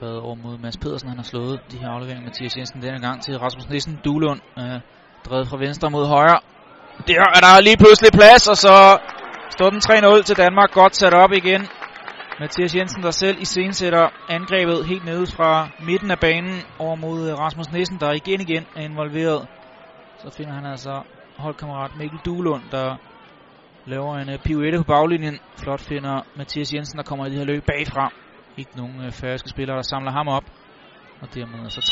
Været over mod Mads Pedersen, han har slået de her afleveringer. Mathias Jensen denne gang til Rasmus Nissen. Duelund øh, drevet fra venstre mod højre. Der er der lige pludselig plads, og så står den 3-0 til Danmark. Godt sat op igen. Mathias Jensen, der selv i sætter angrebet helt nede fra midten af banen over mod øh, Rasmus Nissen, der igen igen er involveret. Så finder han altså holdkammerat Mikkel Duelund, der laver en øh, pirouette på baglinjen. Flot finder Mathias Jensen, der kommer i det her løb bagfra. Ikke nogen uh, færøske spillere, der samler ham op. Og dermed er så